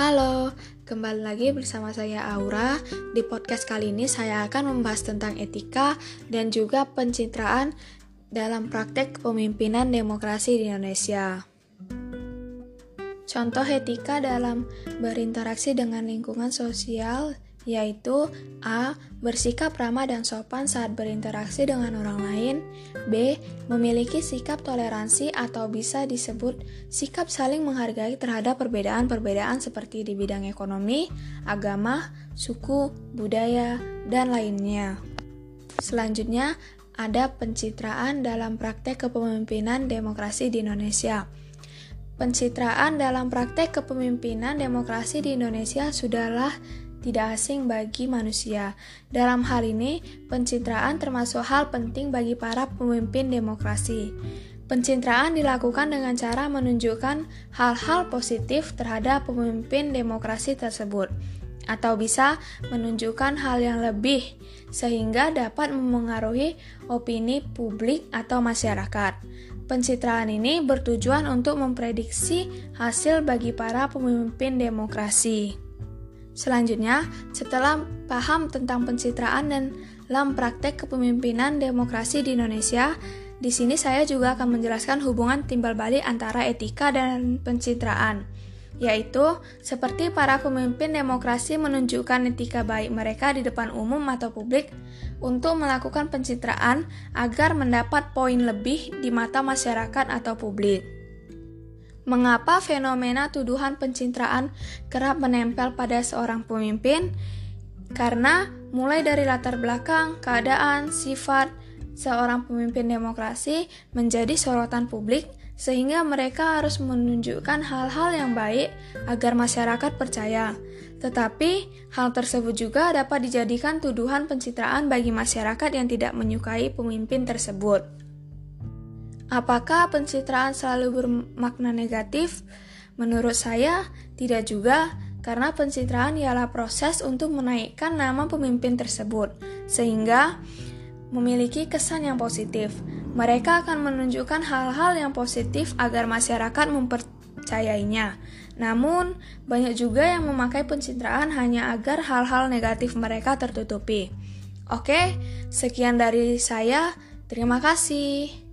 Halo, kembali lagi bersama saya Aura. Di podcast kali ini saya akan membahas tentang etika dan juga pencitraan dalam praktek kepemimpinan demokrasi di Indonesia. Contoh etika dalam berinteraksi dengan lingkungan sosial yaitu A. Bersikap ramah dan sopan saat berinteraksi dengan orang lain B. Memiliki sikap toleransi atau bisa disebut sikap saling menghargai terhadap perbedaan-perbedaan seperti di bidang ekonomi, agama, suku, budaya, dan lainnya. Selanjutnya, ada pencitraan dalam praktek kepemimpinan demokrasi di Indonesia. Pencitraan dalam praktek kepemimpinan demokrasi di Indonesia sudahlah tidak asing bagi manusia. Dalam hal ini, pencitraan termasuk hal penting bagi para pemimpin demokrasi. Pencitraan dilakukan dengan cara menunjukkan hal-hal positif terhadap pemimpin demokrasi tersebut, atau bisa menunjukkan hal yang lebih, sehingga dapat memengaruhi opini publik atau masyarakat. Pencitraan ini bertujuan untuk memprediksi hasil bagi para pemimpin demokrasi. Selanjutnya, setelah paham tentang pencitraan dan dalam praktek kepemimpinan demokrasi di Indonesia, di sini saya juga akan menjelaskan hubungan timbal balik antara etika dan pencitraan, yaitu seperti para pemimpin demokrasi menunjukkan etika baik mereka di depan umum atau publik untuk melakukan pencitraan agar mendapat poin lebih di mata masyarakat atau publik. Mengapa fenomena tuduhan pencitraan kerap menempel pada seorang pemimpin? Karena mulai dari latar belakang, keadaan, sifat seorang pemimpin demokrasi menjadi sorotan publik sehingga mereka harus menunjukkan hal-hal yang baik agar masyarakat percaya. Tetapi, hal tersebut juga dapat dijadikan tuduhan pencitraan bagi masyarakat yang tidak menyukai pemimpin tersebut. Apakah pencitraan selalu bermakna negatif? Menurut saya, tidak juga, karena pencitraan ialah proses untuk menaikkan nama pemimpin tersebut, sehingga memiliki kesan yang positif. Mereka akan menunjukkan hal-hal yang positif agar masyarakat mempercayainya. Namun, banyak juga yang memakai pencitraan hanya agar hal-hal negatif mereka tertutupi. Oke, sekian dari saya. Terima kasih.